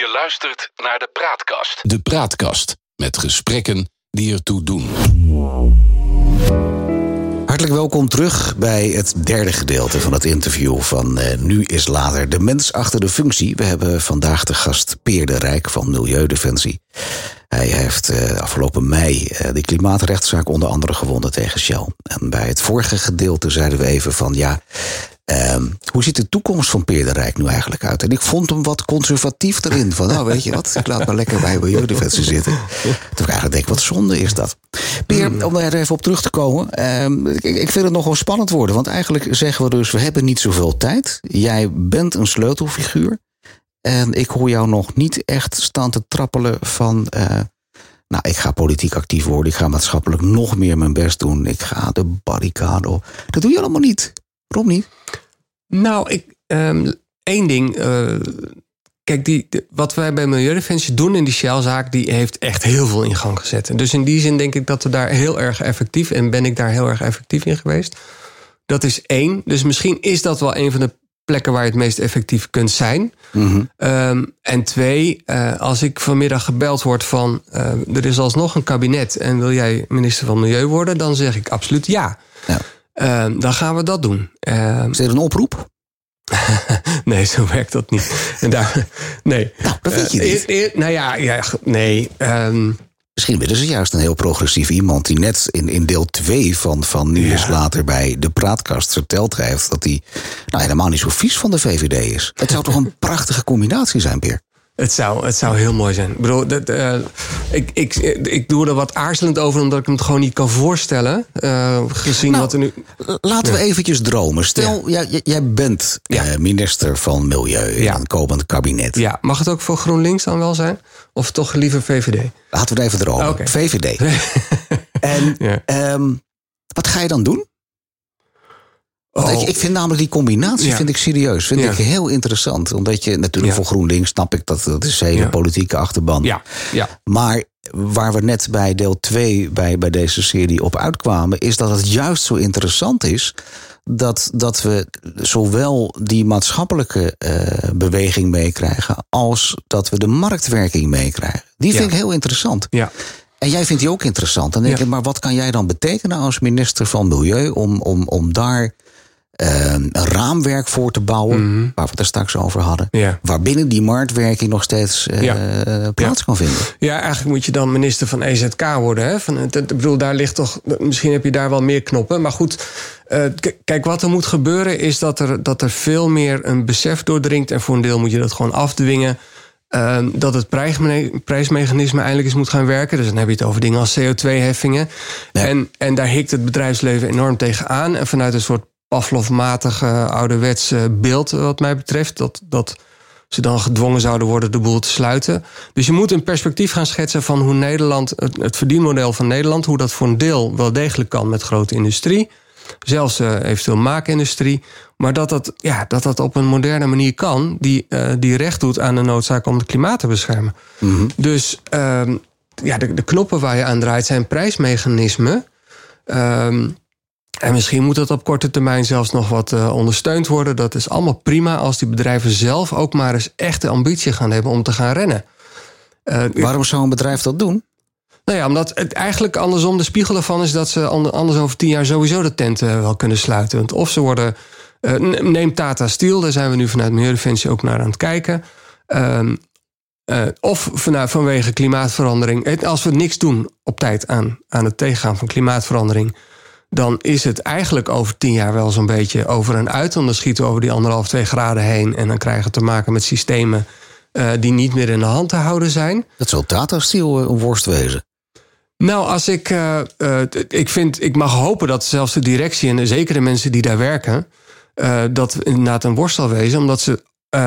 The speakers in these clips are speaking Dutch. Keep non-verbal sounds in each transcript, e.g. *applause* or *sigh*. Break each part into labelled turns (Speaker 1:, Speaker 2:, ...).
Speaker 1: Je luistert naar de Praatkast.
Speaker 2: De Praatkast met gesprekken die ertoe doen.
Speaker 3: Hartelijk welkom terug bij het derde gedeelte van het interview van uh, Nu is Later. De mens achter de functie. We hebben vandaag de gast Peer de Rijk van Milieudefensie. Hij heeft uh, afgelopen mei uh, de klimaatrechtszaak onder andere gewonnen tegen Shell. En bij het vorige gedeelte zeiden we even van ja, Um, hoe ziet de toekomst van Peer de Rijk nu eigenlijk uit? En ik vond hem wat conservatief erin. Van nou, weet je wat, ik laat maar lekker bij Milieudefensie zitten. Toen ik eigenlijk denk, wat zonde is dat. Peer, om daar even op terug te komen. Um, ik, ik, vind het nogal spannend worden. Want eigenlijk zeggen we dus, we hebben niet zoveel tijd. Jij bent een sleutelfiguur. En ik hoor jou nog niet echt staan te trappelen van... Uh, nou, ik ga politiek actief worden. Ik ga maatschappelijk nog meer mijn best doen. Ik ga de barricade op. Dat doe je allemaal niet. Waarom niet?
Speaker 4: Nou, ik, um, één ding. Uh, kijk, die, de, wat wij bij Milieudefensie doen in die Shell-zaak... die heeft echt heel veel in gang gezet. Dus in die zin denk ik dat we daar heel erg effectief... en ben ik daar heel erg effectief in geweest. Dat is één. Dus misschien is dat wel een van de plekken... waar je het meest effectief kunt zijn. Mm -hmm. um, en twee, uh, als ik vanmiddag gebeld word van... Uh, er is alsnog een kabinet en wil jij minister van Milieu worden... dan zeg ik absoluut ja. ja. Uh, dan gaan we dat doen. Uh,
Speaker 3: is er een oproep? *laughs*
Speaker 4: nee, zo werkt dat niet. En daar, nee.
Speaker 3: Nou, dat weet je uh, niet.
Speaker 4: Eer, nou ja, ja nee. Um,
Speaker 3: Misschien willen ze juist een heel progressief iemand die net in, in deel 2 van, van Nu is ja. later bij de praatkast verteld heeft dat hij nou, helemaal niet zo vies van de VVD is. Het zou toch een *laughs* prachtige combinatie zijn, Peer?
Speaker 4: Het zou, het zou heel mooi zijn. Ik, bedoel, dat, uh, ik, ik, ik doe er wat aarzelend over, omdat ik me het gewoon niet kan voorstellen. Uh, gezien
Speaker 3: nou,
Speaker 4: wat er nu.
Speaker 3: Laten ja. we eventjes dromen. Stel, ja. jij, jij bent ja. uh, minister van Milieu in een komend kabinet.
Speaker 4: Ja, mag het ook voor GroenLinks dan wel zijn? Of toch liever VVD?
Speaker 3: Laten we het even dromen. Okay. VVD. *laughs* en um, wat ga je dan doen? Oh. ik, ik, vind namelijk die combinatie ja. vind ik serieus. Vind ja. ik heel interessant. Omdat je natuurlijk ja. voor GroenLinks snap ik dat dat is hele politieke achterban.
Speaker 4: Ja. Ja.
Speaker 3: Maar waar we net bij deel 2 bij, bij deze serie op uitkwamen, is dat het juist zo interessant is. Dat, dat we zowel die maatschappelijke uh, beweging meekrijgen. als dat we de marktwerking meekrijgen. Die vind ik heel interessant.
Speaker 4: Ja.
Speaker 3: En jij vindt die ook interessant. Dan denk ik, maar wat kan jij dan betekenen als minister van Milieu om, om, om daar een raamwerk voor te bouwen, mm -hmm. waar we het er straks over hadden,
Speaker 4: ja.
Speaker 3: waarbinnen die marktwerking nog steeds ja. plaats kan vinden.
Speaker 4: Ja, eigenlijk moet je dan minister van EZK worden. Hè? Van, ik bedoel, daar ligt toch, misschien heb je daar wel meer knoppen, maar goed. Uh, kijk, wat er moet gebeuren is dat er, dat er veel meer een besef doordringt. En voor een deel moet je dat gewoon afdwingen. Uh, dat het prijsmechanisme eindelijk eens moet gaan werken. Dus dan heb je het over dingen als CO2-heffingen. Ja. En, en daar hikt het bedrijfsleven enorm tegen aan. En vanuit een soort Pavlovmatige ouderwetse beeld, wat mij betreft. Dat, dat ze dan gedwongen zouden worden de boel te sluiten. Dus je moet een perspectief gaan schetsen van hoe Nederland, het, het verdienmodel van Nederland, hoe dat voor een deel wel degelijk kan met grote industrie. Zelfs uh, eventueel maakindustrie. Maar dat dat, ja, dat dat op een moderne manier kan, die, uh, die recht doet aan de noodzaak om het klimaat te beschermen. Mm -hmm. Dus uh, ja, de, de knoppen waar je aan draait zijn prijsmechanismen. Um, en misschien moet dat op korte termijn zelfs nog wat uh, ondersteund worden. Dat is allemaal prima als die bedrijven zelf ook maar eens echte ambitie gaan hebben om te gaan rennen.
Speaker 3: Uh, Waarom zou een bedrijf dat doen?
Speaker 4: Nou ja, omdat het eigenlijk andersom de spiegel ervan is dat ze anders over tien jaar sowieso de tent uh, wel kunnen sluiten. Want of ze worden. neem Tata Steel, daar zijn we nu vanuit Milieudefensie ook naar aan het kijken. Ehm, of vanwege klimaatverandering. Als we niks doen op tijd aan, aan het tegengaan van klimaatverandering dan is het eigenlijk over tien jaar wel zo'n beetje over en uit. Dan schieten we over die anderhalf, twee graden heen. En dan krijgen we te maken met systemen uh, die niet meer in de hand te houden zijn.
Speaker 3: Dat zal Tata Steel een worst wezen.
Speaker 4: Nou, als ik, uh, uh, ik vind, ik mag hopen dat zelfs de directie en zeker de mensen die daar werken, dat inderdaad een worst zal wezen, omdat ze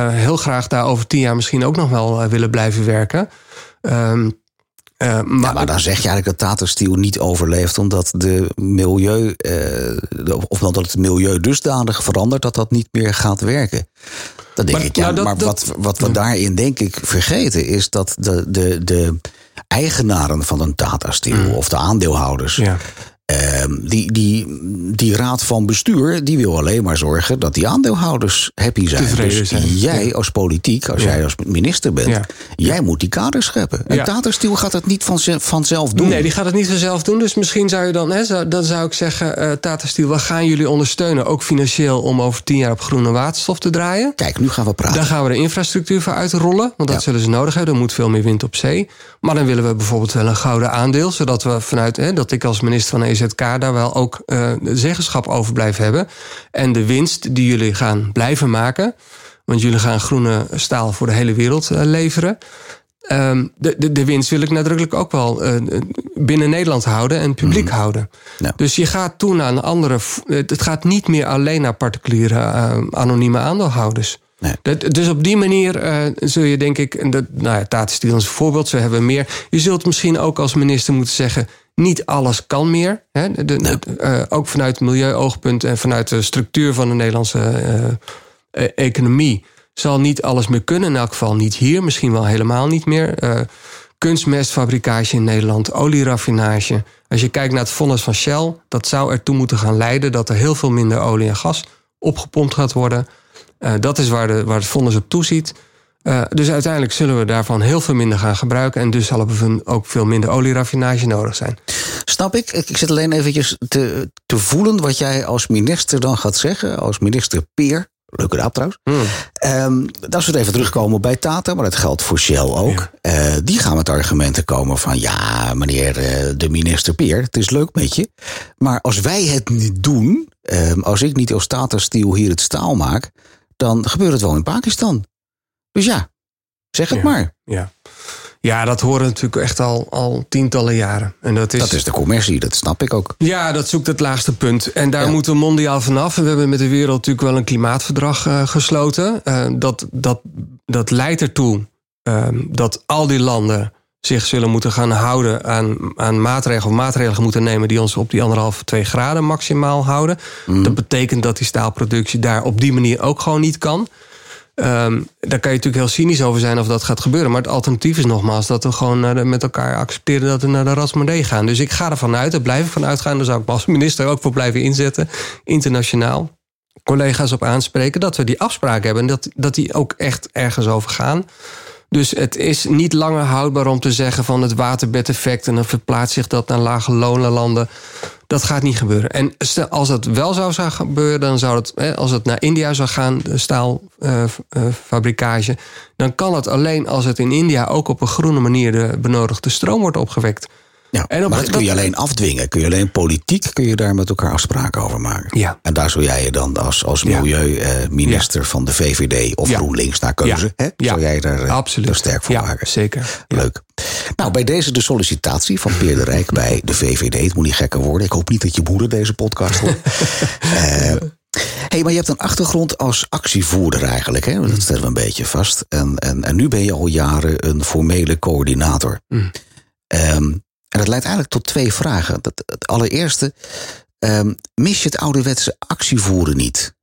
Speaker 4: heel graag daar over tien jaar misschien ook nog wel willen blijven werken. Um,
Speaker 3: uh, maar, ja, maar, dan zeg je eigenlijk dat Tata Steel niet overleeft omdat de milieu, uh, of omdat het milieu dusdanig verandert dat dat niet meer gaat werken. Dan denk maar, ik, ja, nou, dat, maar dat, wat, wat we ja. daarin denk ik vergeten is dat de, de, de eigenaren van een Tata Steel mm. of de aandeelhouders.
Speaker 4: Ja.
Speaker 3: Ehm, die, die, die raad van bestuur die wil alleen maar zorgen dat die aandeelhouders happy zijn. Dus
Speaker 4: zijn,
Speaker 3: jij
Speaker 4: ja.
Speaker 3: als politiek, als
Speaker 4: Ja.
Speaker 3: jij als minister bent,
Speaker 4: Ja.
Speaker 3: jij moet die kaders scheppen. En
Speaker 4: Ja.
Speaker 3: Tata Steel gaat dat niet vanze- vanzelf doen.
Speaker 4: Nee, die gaat het niet vanzelf doen. Dus misschien zou je dan, hè, zou, dan zou ik zeggen, eh Tata Steel, we gaan jullie ondersteunen, ook financieel, om over tien jaar op groene waterstof te draaien.
Speaker 3: Kijk, nu gaan we praten.
Speaker 4: Daar gaan we de infrastructuur voor uitrollen, want dat zullen ze nodig hebben. Er moet veel meer wind op zee. Maar dan willen we bijvoorbeeld wel een gouden aandeel, zodat we vanuit, hè, dat ik als minister van EZK daar wel ook de zeggenschap over blijf hebben. En de winst die jullie gaan blijven maken, want jullie gaan groene staal voor de hele wereld eh, leveren. Ehm, de, de, de winst wil ik nadrukkelijk ook wel eh, binnen Nederland houden en publiek houden.
Speaker 3: Ja.
Speaker 4: Dus je gaat toen naar een andere. Het gaat niet meer alleen naar particuliere anonieme aandeelhouders.
Speaker 3: Nee.
Speaker 4: Dat- dus op die manier zul je denk ik, en dat, nou ja, Tata Steel is een voorbeeld, ze hebben meer. Je zult misschien ook als minister moeten zeggen, niet alles kan meer. Hè? De, de- eh, ook vanuit het milieuoogpunt en vanuit de structuur van de Nederlandse eh, eh, economie zal niet alles meer kunnen. In elk geval niet hier, misschien wel helemaal niet meer. Eh, kunstmestfabrikage in Nederland, olieraffinage. Als je kijkt naar het vonnis van Shell, dat zou ertoe moeten gaan leiden dat er heel veel minder olie en gas opgepompt gaat worden. Dat is waar, de, waar het vonnis op toeziet. Eh, dus uiteindelijk zullen we daarvan heel veel minder gaan gebruiken. En dus zal er ook veel minder olieraffinage nodig zijn.
Speaker 3: Snap ik. Ik zit alleen eventjes te, te voelen wat jij als minister dan gaat zeggen. Als minister Peer. Leuke naam trouwens. Ehm, als we het even terugkomen bij Tata, maar dat geldt voor Shell ook. Eh, die gaan met argumenten komen van... ja, meneer eh, de minister Peer, het is leuk met je. Maar als wij het niet doen... ehm, als ik niet als Tata Steel hier het staal maak... dan gebeurt het wel in Pakistan. Dus ja, zeg het
Speaker 4: Ja.
Speaker 3: maar.
Speaker 4: Ja. ja, dat horen natuurlijk echt al, al tientallen jaren. En dat is,
Speaker 3: Dat is de commercie, dat snap ik ook.
Speaker 4: Ja, dat zoekt het laagste punt. En daar
Speaker 3: Ja.
Speaker 4: moeten we mondiaal vanaf. We hebben met de wereld natuurlijk wel een klimaatverdrag eh, gesloten. Eh, dat, dat, dat leidt ertoe eh, dat al die landen zich zullen moeten gaan houden aan, aan maatregelen of maatregelen moeten nemen die ons op die anderhalf, twee graden maximaal houden. Dat betekent dat die staalproductie daar op die manier ook gewoon niet kan. Ehm, daar kan je natuurlijk heel cynisch over zijn of dat gaat gebeuren. Maar het alternatief is nogmaals dat we gewoon met elkaar accepteren dat we naar de Rasmodee gaan. Dus ik ga ervan uit, daar blijf ik van uitgaan. Daar zou ik als minister ook voor blijven inzetten. Internationaal. Collega's op aanspreken dat we die afspraak hebben. En dat, dat die ook echt ergens over gaan. Dus het is niet langer houdbaar om te zeggen van het waterbedeffect. En dan verplaatst zich dat naar lage lonenlanden. Dat gaat niet gebeuren. En als dat wel zou, zou gebeuren, dan zou het, hè, als het naar India zou gaan, de staalfabrikage, dan kan het alleen als het in India ook op een groene manier de benodigde stroom wordt opgewekt.
Speaker 3: Ja,
Speaker 4: En op-
Speaker 3: maar dat kun je
Speaker 4: dat-
Speaker 3: alleen afdwingen. Kun je alleen politiek kun je daar met elkaar afspraken over maken.
Speaker 4: Ja.
Speaker 3: En daar zou jij je dan als, als
Speaker 4: Ja.
Speaker 3: milieuminister van de VVD of
Speaker 4: Ja.
Speaker 3: GroenLinks naar keuze.
Speaker 4: Ja.
Speaker 3: Hè?
Speaker 4: Ja.
Speaker 3: Zou jij daar, eh,
Speaker 4: Absoluut.
Speaker 3: daar sterk voor
Speaker 4: ja,
Speaker 3: maken?
Speaker 4: Zeker. Ja.
Speaker 3: Leuk. Nou, bij deze de sollicitatie van Peer de Rijk bij de VVD. Het moet niet gekker worden. Ik hoop niet dat je moeder deze podcast hoort. *laughs* Eh, hey, maar je hebt een achtergrond als actievoerder eigenlijk. Hè? Dat stellen we een beetje vast. En, en, en nu ben je al jaren een formele coördinator.
Speaker 4: Mm.
Speaker 3: Ehm, en dat leidt eigenlijk tot twee vragen. Dat, het allereerste, ehm, mis je het ouderwetse actievoeren niet?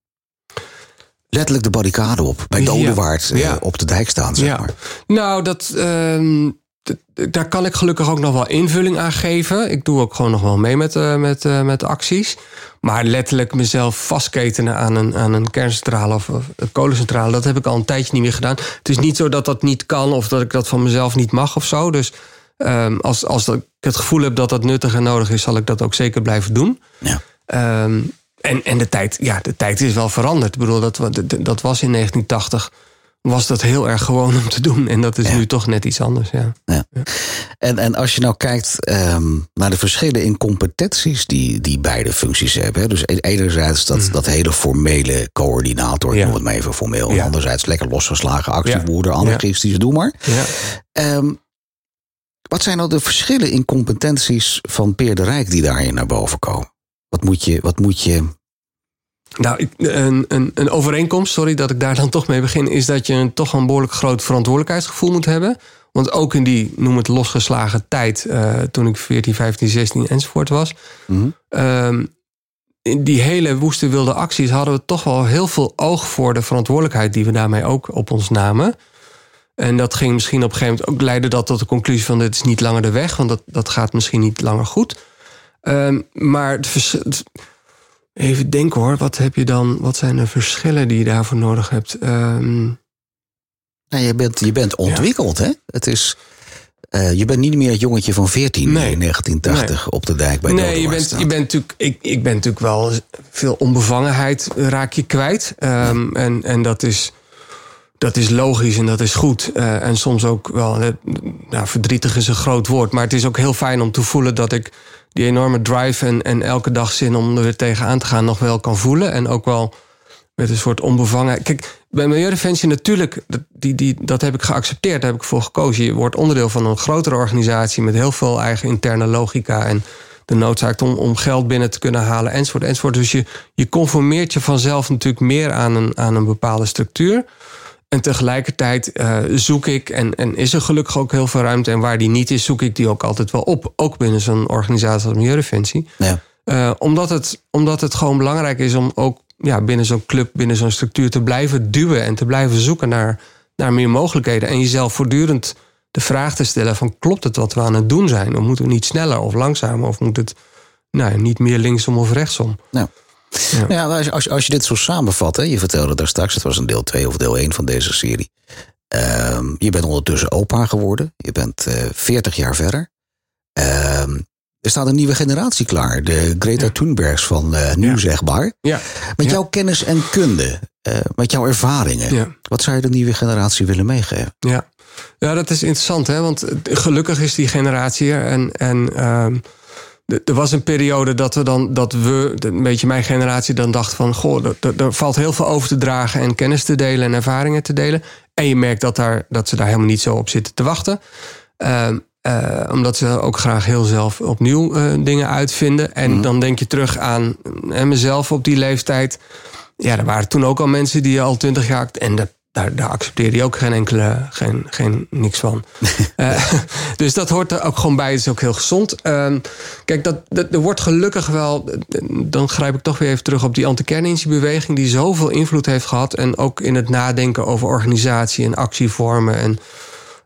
Speaker 3: Letterlijk de barricade op, bij. Dodewaard eh,
Speaker 4: Ja.
Speaker 3: op de dijk staan, zeg
Speaker 4: Ja.
Speaker 3: maar.
Speaker 4: Nou, dat, ehm, daar kan ik gelukkig ook nog wel invulling aan geven. Ik doe ook gewoon nog wel mee met, eh, met, eh, met acties. Maar letterlijk mezelf vastketenen aan een, aan een kerncentrale of, of een kolencentrale... dat heb ik al een tijdje niet meer gedaan. Het is niet zo dat dat niet kan of dat ik dat van mezelf niet mag of zo. Dus ehm, als, als ik het gevoel heb dat dat nuttig en nodig is... zal ik dat ook zeker blijven doen.
Speaker 3: Ja.
Speaker 4: Ehm, en en de, tijd, ja, de tijd is wel veranderd. Ik bedoel, dat, dat- was in 1980 was dat heel erg gewoon *laughs* om te doen. En dat is
Speaker 3: Ja.
Speaker 4: nu toch net iets anders. Ja.
Speaker 3: Ja. En, en als je nou kijkt ehm, naar de verschillen in competenties die, die beide functies hebben. Hè. Dus e- enerzijds dat, dat hele formele coördinator, ik.
Speaker 4: Ja.
Speaker 3: noem het maar even formeel. Anderzijds lekker losgeslagen actievoerder, anarchistisch, doe maar.
Speaker 4: Ja.
Speaker 3: Wat zijn nou de verschillen in competenties van Peer de Rijk die daarin naar boven komen? Wat moet je, wat moet je
Speaker 4: Nou, een, een, een overeenkomst, sorry dat ik daar dan *laughs* toch mee begin, is dat je een, toch een behoorlijk groot verantwoordelijkheidsgevoel moet hebben. Want ook in die, noem het losgeslagen tijd, eh, toen ik 14, 15, 16 enzovoort was, ehm, in die hele woeste wilde acties hadden we toch wel heel veel oog voor de verantwoordelijkheid die we daarmee ook op ons namen. En dat ging misschien op een gegeven moment ook leiden dat tot de conclusie van dit is niet langer de weg, want dat, dat gaat misschien niet langer goed. Ehm, maar het. Even denken hoor, wat heb je dan? Wat zijn de verschillen die je daarvoor nodig hebt? Ehm,
Speaker 3: nou, je, bent, je bent ontwikkeld, hè? Het is. Uh, je bent niet meer het jongetje van 14 nee. in 1980 op de dijk bij
Speaker 4: Nee, je bent, je bent natuurlijk, ik, ik ben natuurlijk wel veel onbevangenheid raak je kwijt. Um, en, en dat is dat is logisch en dat is goed. Uh, en soms ook wel, nou, verdrietig is een groot woord. Maar het is ook heel fijn om te voelen dat ik die enorme drive en, en elke dag zin om er weer tegenaan te gaan nog wel kan voelen. En ook wel met een soort onbevangen. Kijk, bij Milieudefensie natuurlijk, dat, die, die, dat heb ik geaccepteerd, daar heb ik voor gekozen. Je wordt onderdeel van een grotere organisatie met heel veel eigen interne logica en de noodzaak om, om geld binnen te kunnen halen, enzovoort, enzovoort. Dus je, je conformeert je vanzelf natuurlijk meer aan een, aan een bepaalde structuur. En tegelijkertijd uh, zoek ik, en, en is er gelukkig ook heel veel ruimte. En waar die niet is, zoek ik die ook altijd wel op. Ook binnen zo'n organisatie als Milieudefensie. Ja. Uh, omdat, het, omdat het gewoon belangrijk is om ook ja, binnen zo'n club, binnen zo'n structuur te blijven duwen. En te blijven zoeken naar, naar meer mogelijkheden. En jezelf voortdurend de vraag te stellen: van klopt het wat we aan het doen zijn? Of moeten we niet sneller of langzamer? Of moet het nou, niet meer linksom of rechtsom?
Speaker 3: Ja. Ja. Nou ja, als, als, als je dit zo samenvat, hè, je vertelde daar straks, het was een deel 2 of deel 1 van deze serie. Uh, je bent ondertussen opa geworden. Je bent uh, eh, 40 jaar verder. Uh, er staat een nieuwe generatie klaar. De Greta ja. Thunbergs van uh, nu, ja. zeg maar.
Speaker 4: Ja.
Speaker 3: Met jouw kennis en kunde. Uh, met jouw ervaringen. Wat zou je de nieuwe generatie willen meegeven?
Speaker 4: Ja, ja dat is interessant. Hè? Want gelukkig is die generatie er. En, en ehm, er was een periode dat we dan, dat we, een beetje mijn generatie, dan dacht van: goh, er, er, valt heel veel over te dragen en kennis te delen en ervaringen te delen. En je merkt dat, daar, dat ze daar helemaal niet zo op zitten te wachten. Uh, uh, omdat ze ook graag heel zelf opnieuw uh, dingen uitvinden. En mm. dan denk je terug aan en mezelf op die leeftijd. Ja, er waren toen ook al mensen die al twintig jaar. En dat daar, daar accepteerde hij ook geen enkele, geen, geen niks van. uh, *laughs* dus dat hoort er ook gewoon bij. Het is ook heel gezond. Uh, kijk, dat, dat, er wordt gelukkig wel. Dan grijp ik toch weer even terug op die anti-kernenergiebeweging, die zoveel invloed heeft gehad. En ook in het nadenken over organisatie en actievormen. En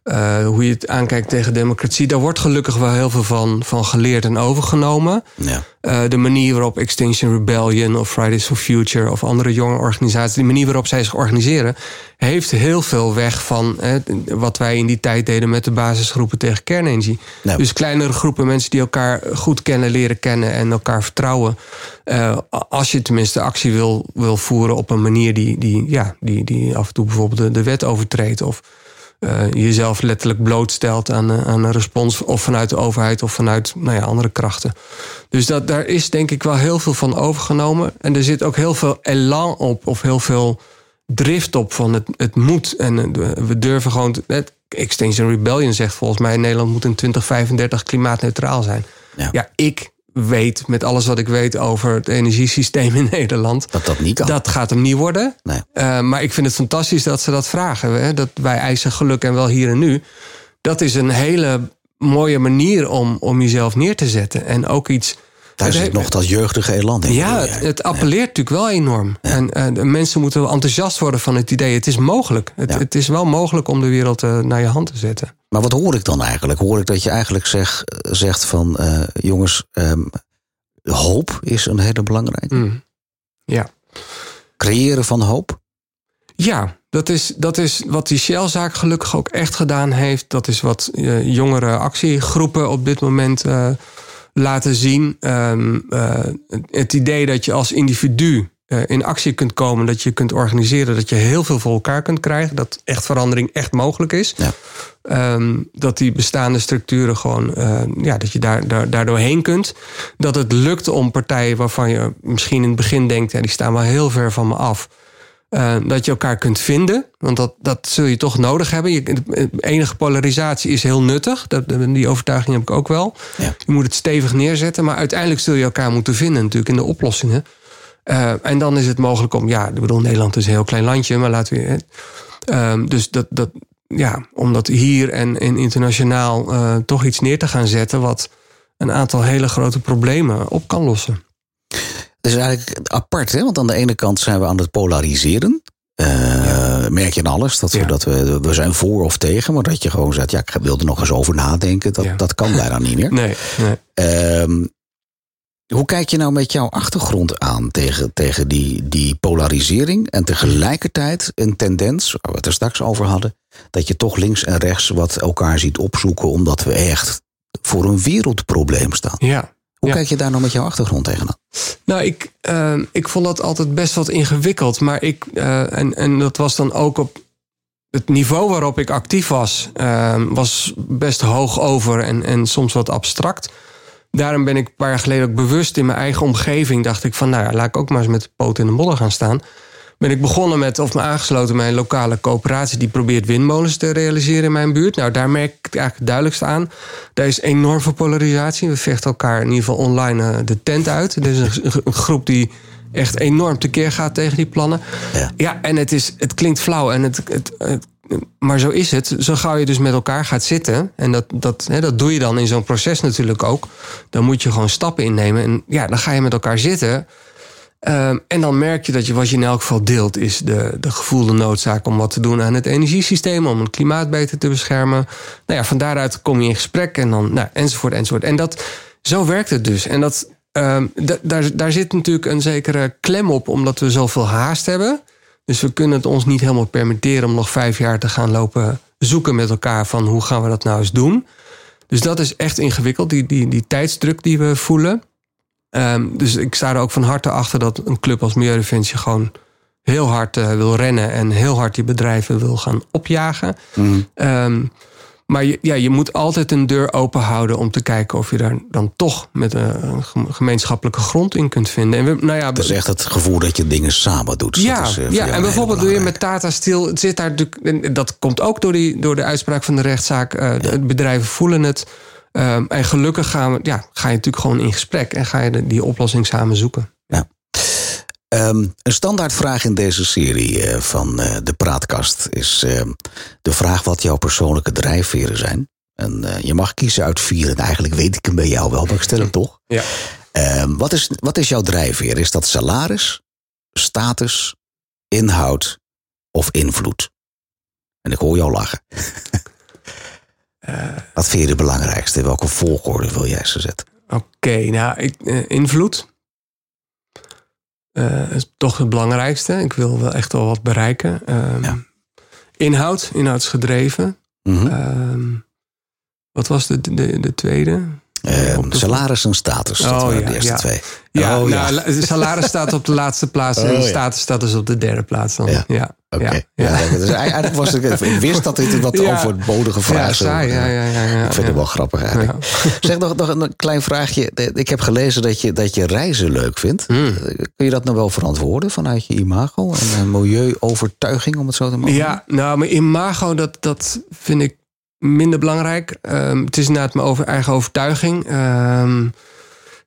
Speaker 4: uh, hoe je het aankijkt tegen democratie. Daar wordt gelukkig wel heel veel van, van geleerd en overgenomen. Ja. Uh, de manier waarop Extinction Rebellion of Fridays for Future of andere jonge organisaties, de manier waarop zij zich organiseren, heeft heel veel weg van hè, wat wij in die tijd deden met de basisgroepen tegen kernenergie. Dus kleinere groepen mensen die elkaar goed kennen, leren kennen en elkaar vertrouwen. Uh, als je tenminste actie wil, wil voeren op een manier die, die, ja, die, die af en toe bijvoorbeeld de, de wet overtreedt. Of uh, jezelf letterlijk blootstelt aan, uh, aan een respons, of vanuit de overheid of vanuit nou ja, andere krachten. Dus dat, daar is denk ik wel heel veel van overgenomen. En er zit ook heel veel elan op, of heel veel drift op van het, het moet. En uh, we durven gewoon. Het, Extinction Rebellion zegt volgens mij: Nederland moet in 2035 klimaatneutraal zijn. Ja, ja ik weet, met alles wat ik weet over het energiesysteem in *laughs* Nederland.
Speaker 3: Dat dat niet kan.
Speaker 4: Dat gaat hem niet worden. Nee. Uh, maar ik vind het fantastisch dat ze dat vragen. Hè? Dat wij eisen geluk en wel hier en nu. Dat is een hele mooie manier om, om jezelf neer te zetten. En ook iets
Speaker 3: daar zit nog dat jeugdige elan in.
Speaker 4: Ja, het, het appelleert natuurlijk wel enorm. En, en uh, mensen moeten enthousiast worden van het idee. Het is mogelijk. Het, ja. het is wel mogelijk om de wereld uh, naar je hand te zetten.
Speaker 3: Maar wat hoor ik dan eigenlijk? Hoor ik dat je eigenlijk zeg, zegt van... Uh, jongens, um, hoop is een hele belangrijke.
Speaker 4: Mm. Ja.
Speaker 3: Creëren van hoop?
Speaker 4: Ja, dat is, dat is wat die Shell-zaak gelukkig ook echt gedaan heeft. Dat is wat jongere actiegroepen op dit moment laten zien. Um, uh, het idee dat je als individu in actie kunt komen, dat je kunt organiseren, dat je heel veel voor elkaar kunt krijgen, dat echt verandering echt mogelijk is. Ja. Um, dat die bestaande structuren gewoon, uh, ja, dat je daar, daar, daardoor heen kunt. Dat het lukt om partijen waarvan je misschien in het begin denkt, ja, die staan wel heel ver van me af. Uh, dat je elkaar kunt vinden. Want dat, dat zul je toch nodig hebben. Je, enige polarisatie is heel nuttig. Dat, die overtuiging heb ik ook wel. Ja. Je moet het stevig neerzetten. Maar uiteindelijk zul je elkaar moeten vinden natuurlijk in de oplossingen. Uh, en dan is het mogelijk om... Ja, ik bedoel, Nederland is een heel klein landje. Maar laten we... Uh, dus dat, dat, ja, om dat hier en, en internationaal uh, toch iets neer te gaan zetten... wat een aantal hele grote problemen op kan lossen.
Speaker 3: Het is eigenlijk apart, hè? want aan de ene kant zijn we aan het polariseren. Uh, ja. Merk je in alles dat we, ja. dat we, we zijn voor of tegen, maar dat je gewoon zegt: ja, ik wil er nog eens over nadenken. Dat, ja. dat kan bijna niet meer. *laughs*
Speaker 4: Nee. nee.
Speaker 3: Um, hoe kijk je nou met jouw achtergrond aan tegen, tegen die, die polarisering en tegelijkertijd een tendens, waar we het er straks over hadden, dat je toch links en rechts wat elkaar ziet opzoeken omdat we echt voor een wereldprobleem staan?
Speaker 4: Ja.
Speaker 3: Hoe
Speaker 4: Ja.
Speaker 3: kijk je daar nou met jouw achtergrond tegenaan?
Speaker 4: Nou, ik, eh, ik vond dat altijd best wat ingewikkeld. Maar ik, eh, en, en dat was dan ook op het niveau waarop ik actief was, eh, was best hoog over en, en soms wat abstract. Daarom ben ik een paar jaar geleden ook bewust in mijn eigen omgeving. Dacht ik van, nou ja, laat ik ook maar eens met de poot in de modder gaan staan. Ben ik begonnen met, of me aangesloten bij een lokale coöperatie die probeert windmolens te realiseren in mijn buurt. Nou, daar merk ik het eigenlijk het duidelijkst aan. Daar is enorm veel polarisatie. We vechten elkaar in ieder geval online eh, de tent uit. Er is een, een groep die echt enorm tekeer gaat tegen die plannen.
Speaker 3: Ja.
Speaker 4: Ja, en het, is, het klinkt flauw. En het, het, het- maar zo is het. Zo gauw je dus met elkaar gaat zitten. En dat, dat, hè, dat doe je dan in zo'n proces natuurlijk ook. Dan moet je gewoon stappen innemen. En ja, dan ga je met elkaar zitten. Ehm, en dan merk je dat je wat je in elk geval deelt, is de, de gevoelde noodzaak om wat te doen aan het energiesysteem, om het klimaat beter te beschermen. Nou ja, van daaruit kom je in gesprek en dan, nou, enzovoort, enzovoort. En dat, zo werkt het dus. En dat, ehm, da- daar, daar zit natuurlijk een zekere klem op, omdat we zoveel haast hebben. Dus we kunnen het ons niet helemaal permitteren om nog vijf jaar te gaan lopen zoeken met elkaar van hoe gaan we dat nou eens doen. Dus dat is echt ingewikkeld, die, die, die tijdsdruk die we voelen. Ehm, dus ik sta er ook van harte achter dat een club als Milieudefensie gewoon heel hard eh, wil rennen en heel hard die bedrijven wil gaan opjagen. Ehm, maar je, ja, je moet altijd een deur open houden om te kijken of je daar dan toch met een, een gem- gemeenschappelijke grond in kunt vinden. En we, nou ja,
Speaker 3: Dat is echt het gevoel dat je dingen samen doet.
Speaker 4: ja,
Speaker 3: dat is, eh,
Speaker 4: ja en bijvoorbeeld doe je met. Tata Steel, het zit daar dat komt ook door, die, door de uitspraak van de rechtszaak. eh, bedrijven voelen het. Ehm, en gelukkig gaan we, ja, ga je natuurlijk gewoon in gesprek en ga je de- die oplossing samen zoeken.
Speaker 3: Ehm, een standaardvraag in deze serie eh, van eh, de Praatkast is ehm, de vraag wat jouw persoonlijke drijfveren zijn. En eh, je mag kiezen uit vier. En eigenlijk weet ik hem bij jou wel, maar ik stel hem toch.
Speaker 4: Ja.
Speaker 3: Ehm, wat, is, wat is jouw drijfveer? Is dat salaris, status, inhoud of invloed? En ik hoor jou lachen. *laughs* wat vind je de belangrijkste? In welke volgorde wil jij ze zetten?
Speaker 4: Oké, nou, ik, invloed. Eh, is toch het belangrijkste. Ik wil wel echt wel wat bereiken. Ehm,
Speaker 3: Ja.
Speaker 4: Inhoud, inhoudsgedreven.
Speaker 3: Mhm.
Speaker 4: Ehm, wat was de, de, de tweede? De-
Speaker 3: salaris en status. dat
Speaker 4: Oh,
Speaker 3: waren
Speaker 4: ja,
Speaker 3: de eerste
Speaker 4: ja.
Speaker 3: twee.
Speaker 4: Ja,
Speaker 3: Oh,
Speaker 4: nou, la- salaris staat op de *laughs* laatste plaats en
Speaker 3: Oh, ja.
Speaker 4: status staat dus op de derde plaats. Dan.
Speaker 3: Ja. Oké.
Speaker 4: Ja.
Speaker 3: Ja.
Speaker 4: Ja.
Speaker 3: dus eigenlijk was ik, ik wist dat dit wat *laughs*
Speaker 4: Ja.
Speaker 3: overbodige vraag
Speaker 4: Ja, ja, ja, ja, ja,
Speaker 3: Ik vind het wel grappig eigenlijk. Zeg nog, nog een klein vraagje. Ik heb gelezen dat je, dat je reizen leuk vindt.
Speaker 4: Hmm.
Speaker 3: Kun je dat nou wel verantwoorden vanuit je imago en een milieuovertuiging, om het zo te mogen
Speaker 4: Ja, nou, mijn imago, dat, dat vind ik minder belangrijk. Ehm, het is inderdaad mijn over, eigen overtuiging. Ehm,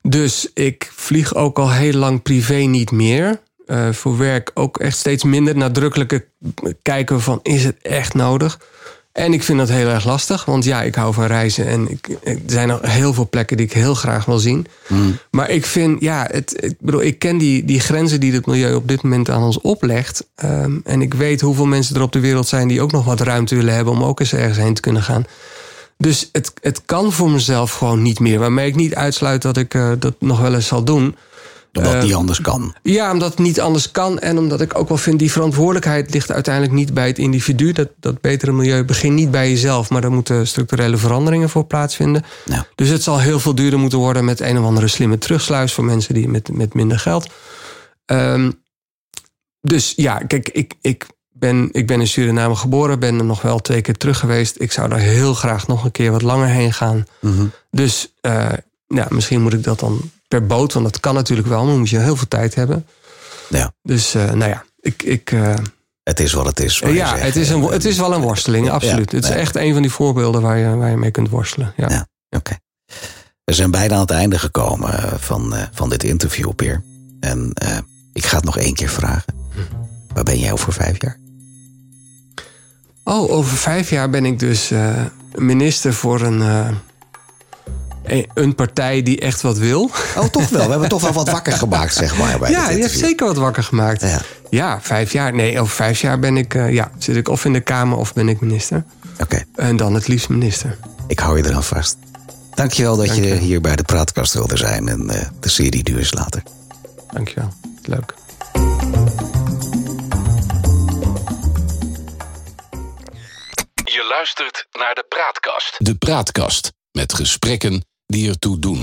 Speaker 4: dus ik vlieg ook al heel lang privé niet meer. Eh, voor werk ook echt steeds minder nadrukkelijke kijken van is het echt nodig? En ik vind dat heel erg lastig, want ja, ik hou van reizen en ik, er zijn nog heel veel plekken die ik heel graag wil zien. Maar ik vind, ja, het, ik bedoel, ik ken die, die grenzen die het milieu op dit moment aan ons oplegt. Ehm, en ik weet hoeveel mensen er op de wereld zijn die ook nog wat ruimte willen hebben om ook eens ergens heen te kunnen gaan. Dus het, het kan voor mezelf gewoon niet meer. Waarmee ik niet uitsluit dat ik eh, dat nog wel eens zal doen.
Speaker 3: Omdat het
Speaker 4: Eh,
Speaker 3: niet anders kan.
Speaker 4: Ja, omdat het niet anders kan. En omdat ik ook wel vind, die verantwoordelijkheid ligt uiteindelijk niet bij het individu. Dat, dat betere milieu begint niet bij jezelf. Maar daar moeten structurele veranderingen voor plaatsvinden.
Speaker 3: Ja.
Speaker 4: Dus het zal heel veel duurder moeten worden met een of andere slimme terugsluis voor mensen die met, met minder geld. Ehm, dus ja, kijk, ik, ik, ben, ik ben in Suriname geboren, ben er nog wel twee keer terug geweest. Ik zou daar heel graag nog een keer wat langer heen gaan.
Speaker 3: Mhm.
Speaker 4: Dus eh, ja, misschien moet ik dat dan per boot, want dat kan natuurlijk wel, maar dan moet je heel veel tijd hebben.
Speaker 3: Ja.
Speaker 4: Dus eh, nou ja, ik. ik eh,
Speaker 3: Het is wat het is.
Speaker 4: ja, het is, een, het is wel een worsteling, absoluut. het is echt een van die voorbeelden waar je, waar je mee kunt worstelen. Ja.
Speaker 3: Ja. Oké. We zijn bijna aan het einde gekomen eh, van, van dit interview, Peer. En ik ga het nog één keer vragen. Waar ben jij over vijf jaar?
Speaker 4: Oh, over vijf jaar ben ik dus minister voor een, eh, een partij die echt wat wil.
Speaker 3: Oh, toch wel. We hebben toch wel wat wakker gemaakt, zeg maar. Bij
Speaker 4: ja, je
Speaker 3: hebt
Speaker 4: zeker wat wakker gemaakt.
Speaker 3: Ja.
Speaker 4: ja. vijf jaar. Nee, over vijf jaar ben ik, eh, ja, zit ik of in de Kamer of ben ik minister.
Speaker 3: Oké.
Speaker 4: En dan het liefst minister.
Speaker 3: Ik hou je eraan vast. Dankjewel dat wel je,
Speaker 4: je
Speaker 3: hier bij de Praatkast wilde zijn. En eh, de serie duur is later.
Speaker 4: Dankjewel. Leuk.
Speaker 1: Je luistert naar de Praatkast.
Speaker 2: De Praatkast met gesprekken die ertoe doen.